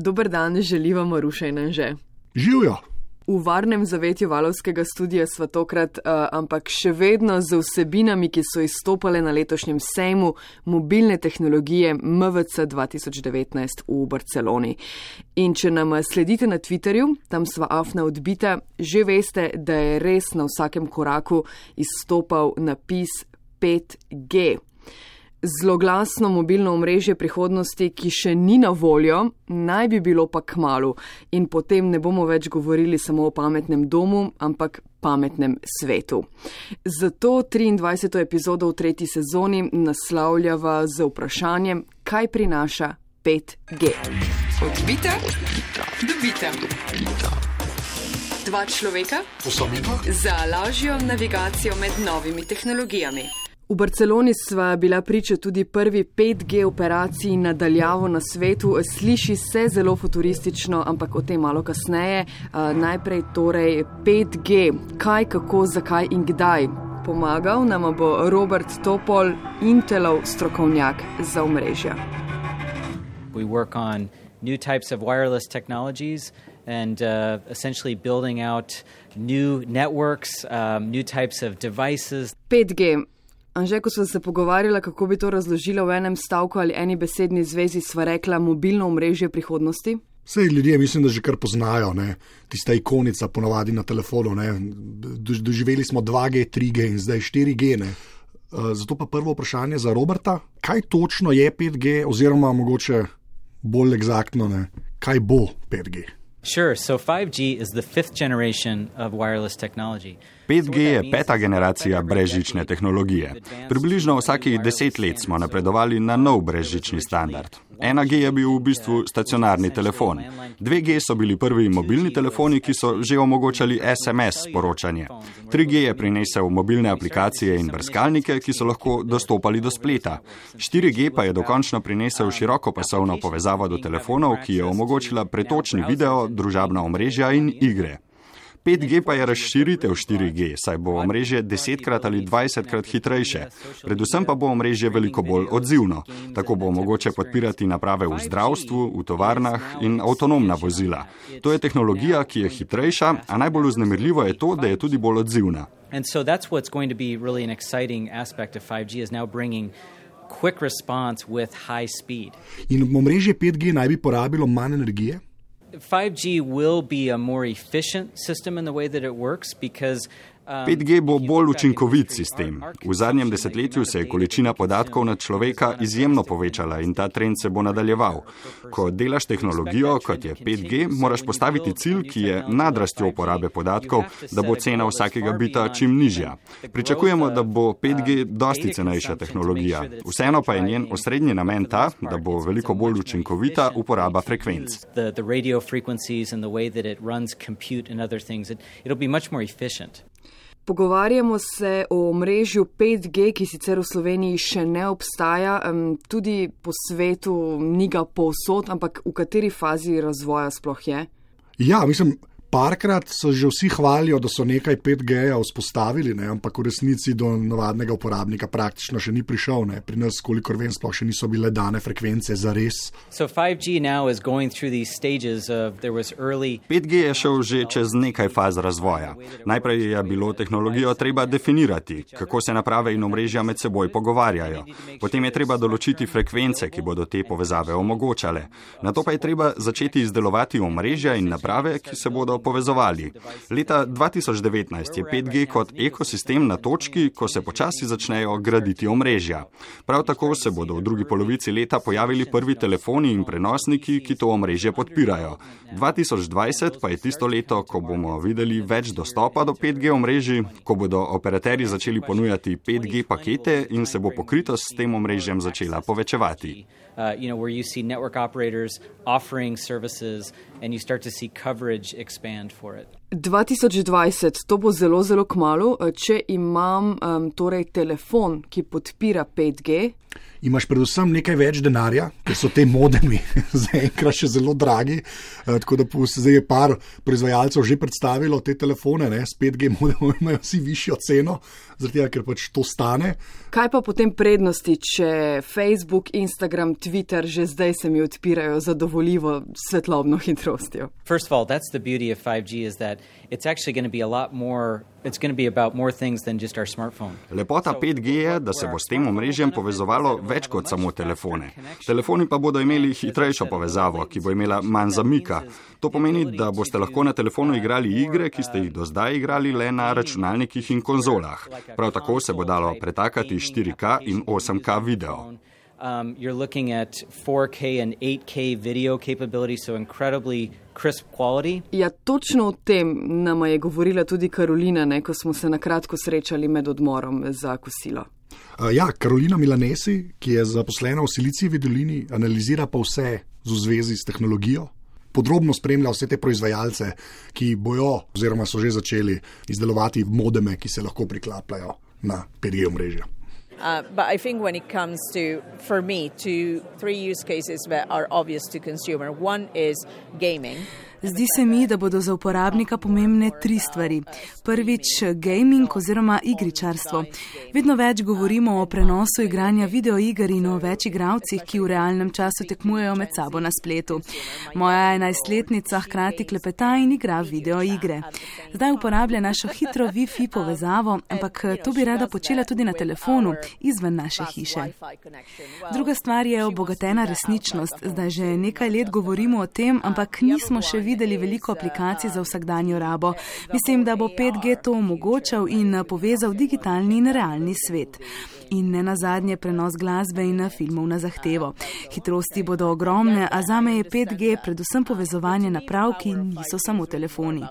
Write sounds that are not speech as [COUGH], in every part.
Dober dan, želim vam ruša in anže. Živijo. V varnem zavetju valovskega studia sva tokrat, uh, ampak še vedno z vsebinami, ki so izstopale na letošnjem sejmu mobilne tehnologije MVC 2019 v Barceloni. In če nam sledite na Twitterju, tam sva afna odbita, že veste, da je res na vsakem koraku izstopal napis 5G zloglasno mobilno omrežje prihodnosti, ki še ni na voljo, naj bi bilo pa k malu in potem ne bomo več govorili samo o pametnem domu, ampak pametnem svetu. Zato 23. epizodo v tretji sezoni naslavljava z vprašanjem, kaj prinaša 5G. Odbite, dobite. Dva človeka za lažjo navigacijo med novimi tehnologijami. V Barceloni sva bila priča tudi prvi 5G operaciji nadaljavo na svetu. Sliši se zelo futuristično, ampak o tem malo kasneje. Najprej torej 5G, kaj, kako, zakaj in kdaj. Pomagal nam bo Robert Topol, Intelov strokovnjak za omrežja. We work on new types of wireless technologies and uh, essentially building out new networks, um, new types of devices. 5G. Anže, ko smo se pogovarjali, kako bi to razložila v enem stavku ali eni besedni zvezi, sva rekla mobilno omrežje prihodnosti. Vse ljudje mislim, da že kar poznajo, ne? tista ikonica ponovadi na telefonu. Do, doživeli smo 2G, 3G in zdaj 4G. Ne? Uh, zato pa prvo vprašanje za Roberta, kaj točno je 5G, oziroma mogoče bolj eksaktno, ne? kaj bo 5G? Sure, so 5G is the fifth generation of wireless technology. 5G je peta generacija brezžične tehnologije. Približno vsakih deset let smo napredovali na nov brezžični standard. 1G je bil v bistvu stacionarni telefon. 2G so bili prvi mobilni telefoni, ki so že omogočali SMS sporočanje. 3G je prinesel mobilne aplikacije in brskalnike, ki so lahko dostopali do spleta. 4G pa je dokončno prinesel široko pasovno povezavo do telefonov, ki je omogočila pretočni video, družabna omrežja in igre. 5G pa je razširitev 4G, saj bo omrežje desetkrat ali dvajsetkrat hitrejše. Predvsem pa bo omrežje veliko bolj odzivno. Tako bo mogoče podpirati naprave v zdravstvu, v tovarnah in avtonomna vozila. To je tehnologija, ki je hitrejša, a najbolj uznemirljivo je to, da je tudi bolj odzivna. And so that's what's going to be really an exciting aspect of 5G is now bringing quick response with high speed. In omrežje 5G naj bi porabilo manj energije? 5G will be a more efficient system in the way that it works because 5G bo bolj učinkovit sistem. V zadnjem desetletju se je količina podatkov na človeka izjemno povečala in ta trend se bo nadaljeval. Ko delaš tehnologijo, kot je 5G, moraš postaviti cilj, ki je nadrastjo uporabe podatkov, da bo cena vsakega bita čim nižja. Pričakujemo, da bo 5G dosti cenejša tehnologija. Vseeno pa je njen osrednji namen ta, da bo veliko bolj učinkovita uporaba frekvenc. It'll be much more efficient. Pogovarjamo se o mrežju 5G, ki sicer v Sloveniji še ne obstaja, tudi po svetu ni ga povsod, ampak v kateri fazi razvoja sploh je? Ja, mislim, Parkrat so že vsi hvalijo, da so nekaj 5G-ja vzpostavili, ne? ampak v resnici do navadnega uporabnika praktično še ni prišel. Ne? Pri nas, kolikor vem, sploh še niso bile dane frekvence za res. So 5G, early... 5G je šel že čez nekaj faz razvoja. Najprej je bilo tehnologijo treba definirati, kako se naprave in omrežja med seboj pogovarjajo. Potem je treba določiti frekvence, ki bodo te povezave omogočale. Na to pa je treba začeti izdelovati omrežja in naprave, ki se bodo povezovali. Leta 2019 je 5G kot ekosistem na točki, ko se počasi začnejo graditi omrežja. Prav tako se bodo v drugi polovici leta pojavili prvi telefoni in prenosniki, ki to omrežje podpirajo. 2020 pa je tisto leto, ko bomo videli več dostopa do 5G omrežij, ko bodo operaterji začeli ponujati 5G pakete in se bo pokritost s tem omrežjem začela povečevati. Uh, you know, where you see network operators offering services and you start to see coverage expand for it. 2020, to bo zelo, zelo kmalo. Če imam um, torej telefon, ki podpira 5G, imaš predvsem nekaj več denarja, ker so te modemi [LAUGHS] zaenkrat še zelo dragi. Uh, tako da zdaj je par proizvajalcev že predstavilo te telefone, ne, s 5G modemi [LAUGHS] imajo vsi višjo ceno, zato ker pač to stane. Kaj pa potem prednosti, če Facebook, Instagram, Twitter že zdaj se mi odpirajo zadovoljivo svetlobno hitrostjo? First of all, that's the beauty of 5G is that it's actually going to be a lot more. Lepota 5G je, da se bo s tem omrežjem povezovalo več kot samo telefone. Telefoni pa bodo imeli hitrejšo povezavo, ki bo imela manj zamika. To pomeni, da boste lahko na telefonu igrali igre, ki ste jih do zdaj igrali le na računalnikih in konzolah. Prav tako se bo dalo pretakati 4K in 8K video. Um, you're looking at 4K and 8K video capability, so incredibly crisp quality. Ja, točno o tem nam je govorila tudi Karolina, ne, ko smo se na kratko srečali med odmorom za kosilo. Uh, ja, Karolina Milanesi, ki je zaposlena v Silicijevi dolini, analizira pa vse v zvezi s tehnologijo. Podrobno spremlja vse te proizvajalce, ki bojo, oziroma so že začeli izdelovati modeme, ki se lahko priklapljajo na 5G omrežje. Uh, but I think when it comes to, for me, to three use cases that are obvious to consumer. One is gaming. Zdi se mi, da bodo za uporabnika pomembne tri stvari. Prvič, gaming oziroma igričarstvo. Vedno več govorimo o prenosu igranja videoiger in o več igravcih, ki v realnem času tekmujejo med sabo na spletu. Moja enajstletnica hkrati klepeta in igra videoigre. Zdaj uporablja našo hitro Wi-Fi povezavo, ampak to bi rada počela tudi na telefonu, izven naše hiše. Druga stvar je obogatena resničnost. Zdaj že nekaj let govorimo o tem, ampak nismo še videli veliko aplikacij za vsakdanjo rabo. Mislim, da bo 5G to omogočal in povezal digitalni in realni svet. In ne na zadnje prenos glasbe in filmov na zahtevo. Hitrosti bodo ogromne, a za me je 5G predvsem povezovanje naprav, ki niso samo telefoni.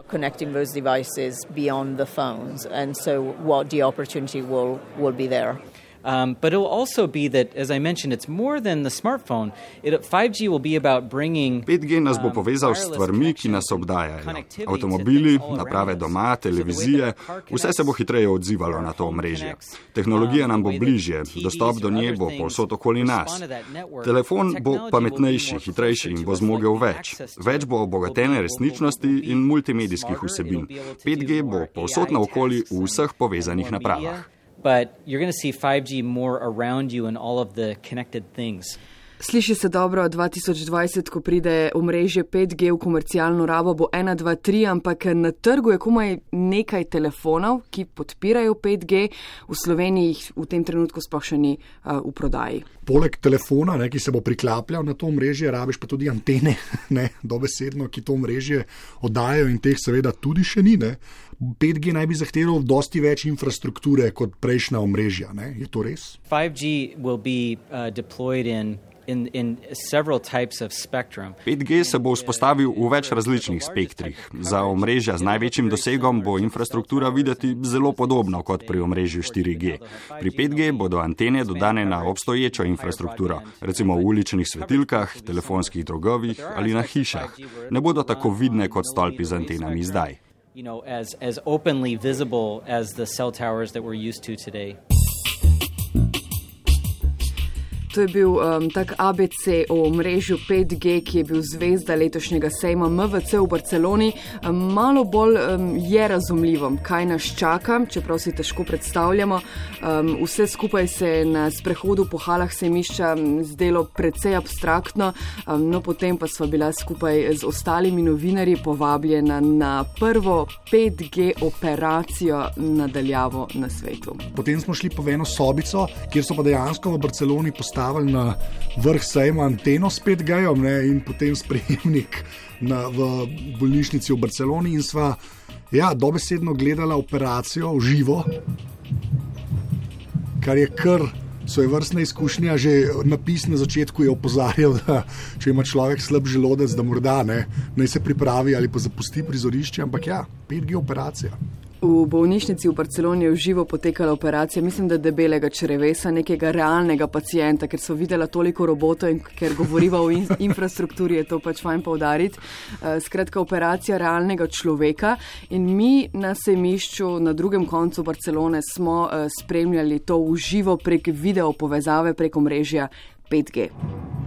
Um, but it'll also be that, as I mentioned, it's more than the smartphone. It, 5G will be about bringing. 5G nas bo um, povezal s stvarmi, ki nas obdajajo. Avtomobili, naprave doma, televizije, vse se bo hitreje odzivalo na to omrežje. Tehnologija nam bo bližje, dostop do nje bo povsod okoli nas. Telefon bo pametnejši, hitrejši in bo zmogel več. Več bo obogatene resničnosti in multimedijskih vsebin. 5G bo povsod naokoli v vseh povezanih napravah. But you're going to see 5G more around you and all of the connected things. Sliši se dobro, 2020, ko pride omrežje 5G v komercialno rabo, bo 1, 2, 3, ampak na trgu je komaj nekaj telefonov, ki podpirajo 5G, v Sloveniji jih v tem trenutku sploh še ni uh, v prodaji. Poleg telefona, ne, ki se bo priklapljal na to omrežje, rabiš pa tudi antene, [LAUGHS] ne, dobesedno, ki to omrežje oddajo in teh seveda tudi še ni. Ne. 5G naj bi zahteval dosti več infrastrukture kot prejšnja omrežja. Ne. Je to res? 5G will be uh, deployed in in, in several types of spectrum. 5G se bo vzpostavil v več različnih spektrih. Za omrežja z največjim dosegom bo infrastruktura videti zelo podobno kot pri omrežju 4G. Pri 5G bodo antene dodane na obstoječo infrastrukturo, recimo v uličnih svetilkah, telefonskih drogovih ali na hišah. Ne bodo tako vidne kot stolpi z antenami zdaj. You know, as, as openly visible as the cell towers that we're used to today. To je bil um, tak ABC o mrežju 5G, ki je bil zvezda letošnjega sejma MVC v Barceloni. Um, malo bolj um, je razumljivo, kaj nas čaka, čeprav si težko predstavljamo. Um, vse skupaj se je na sprehodu po halah sejmišča um, zdelo precej abstraktno, um, no potem pa sva bila skupaj z ostalimi novinarji povabljena na prvo 5G operacijo nadaljavo na svetu. Potem smo šli po eno sobico, kjer so pa dejansko v Barceloni postavili postavili na vrh sejma anteno s 5G in potem sprejemnik na, v bolnišnici v Barceloni. In sva ja, dobesedno gledala operacijo v živo, kar je kar. Svoje vrstne izkušnje, že napis na začetku je opozarjal, da če ima človek slab želodec, da morda ne, naj se pripravi ali pa zapusti prizorišče, ampak ja, 5G operacija. V bolnišnici v Barceloni je v živo potekala operacija, mislim, da debelega črevesa, nekega realnega pacijenta, ker so videla toliko robotov in ker govoriva o in [LAUGHS] infrastrukturi, je to pač fajn povdariti. Uh, skratka, operacija realnega človeka in mi na sejmišču na drugem koncu Barcelone smo uh, spremljali to v živo prek video povezave preko mrežja 5G.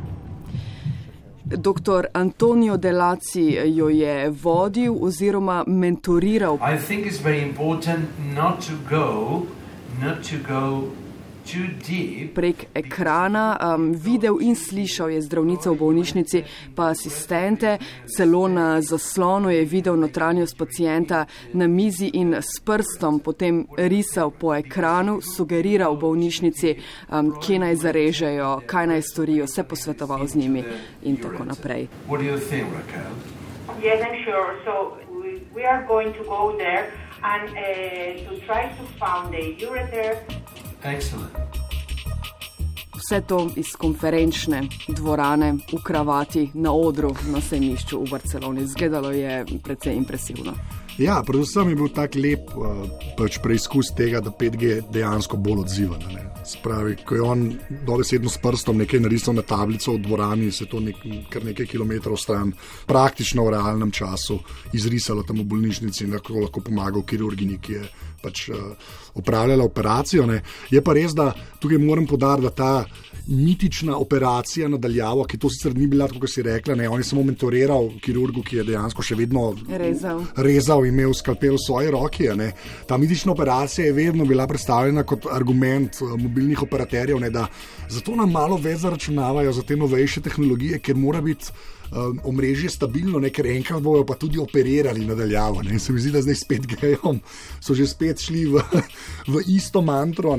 Dr. Antonijo Delaci jo je vodil oziroma mentoriral. Mislim, da je zelo pomembno, da ne gremo prek ekrana, um, videl in slišal je zdravnice v bolnišnici, pa asistente, celo na zaslonu je videl notranjost pacijenta na mizi in s prstom potem risal po ekranu, sugeriral bolnišnici, um, kje naj zarežejo, kaj naj storijo, se posvetoval z njimi in tako naprej. Yes, I'm sure. So we, we are going to go there and uh, to try to find the ureter Vse to iz konferenčne dvorane v kravati na odru na sejmišču v Barceloni. Zgledalo je precej impresivno. Ja, predvsem je bil tak lep uh, pač preizkus tega, da 5G dejansko bolj odziva. Spravi, ko je on dobesedno s prstom nekaj narisal na tablico v dvorani, se je to nek, kar nekaj kilometrov stran, praktično v realnem času, izrisalo tam v bolnišnici in lahko, lahko pomagal kirurginji, ki je pač uh, opravljala operacijo. Ne. Je pa res, da tukaj moram podariti, da ta mitična operacija nadaljavo, ki to sicer ni bila, kot si rekla, ne, on je samo mentoriral kirurgu, ki je dejansko še vedno rezal, rezal imel skalpel v svoji roki. Ne. Ta mitična operacija je vedno bila predstavljena kot argument uh, mobilnih operaterjev, ne, da zato nam malo več zaračunavajo za te novejše tehnologije, ker mora biti um, omrežje stabilno, ne, ker enkrat bojo pa tudi operirali nadaljavo. Ne. Se mi zdi, da zdaj spet grejo, so že spet šli v, [LAUGHS] v isto mantro,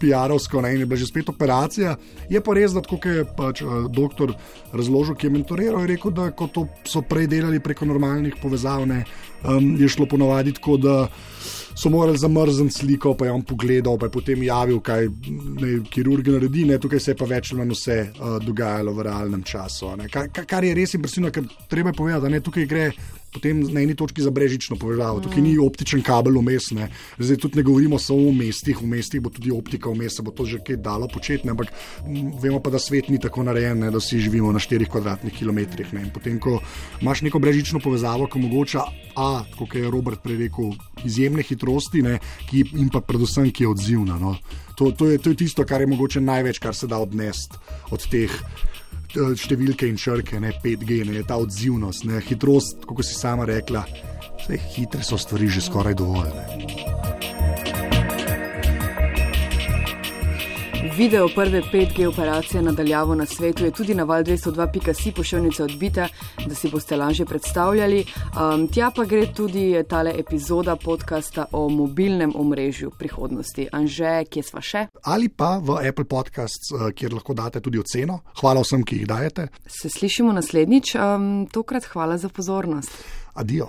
PR-ovsko, in je bila že spet operacija. Je pa res, da tako je pač, uh, doktor razložil, ki je mentoriral, je rekel, da ko to so prej delali preko normalnih povezav, ne, um, je šlo ponovadi tako, da so morali zamrzniti sliko, pa je on pogledal, pa je potem javil, kaj ne, kirurg naredi, ne, tukaj se je pa več ali manj vse uh, dogajalo v realnem času. Kar, kar je res impresivno, ker treba je povedati, da ne, tukaj gre potem na eni točki za brežično povezavo. Tukaj ni optičen kabel vmes. Zdaj tudi ne govorimo samo o mestih, v mestih bo tudi optika vmes, se bo to že kaj dalo početi, ampak vemo pa, da svet ni tako narejen, ne, da vsi živimo na 4 kvadratnih kilometrih. Ne. Potem, ko imaš neko brežično povezavo, ki omogoča, a, kot je Robert prej rekel, izjemne hitrosti ne, ki, in pa predvsem, ki je odzivna. No. To, to, je, to je tisto, kar je mogoče največ, kar se da odnesti od teh Eh, številke in črke, ne 5G, ne ta odzivnost, ne hitrost, kot si sama rekla. Vse hitre so stvari že skoraj dovolj. Ne. Video prve 5G operacije nadaljavo na svetu je tudi na val 202.si pošiljnice odbita, da si boste lažje predstavljali. Um, tja pa gre tudi tale epizoda podcasta o mobilnem omrežju prihodnosti. Anže, kje sva še? Ali pa v Apple Podcasts, eh, kjer lahko date tudi oceno. Hvala vsem, ki jih dajete. Se slišimo naslednjič, um, tokrat hvala za pozornost. Adijo.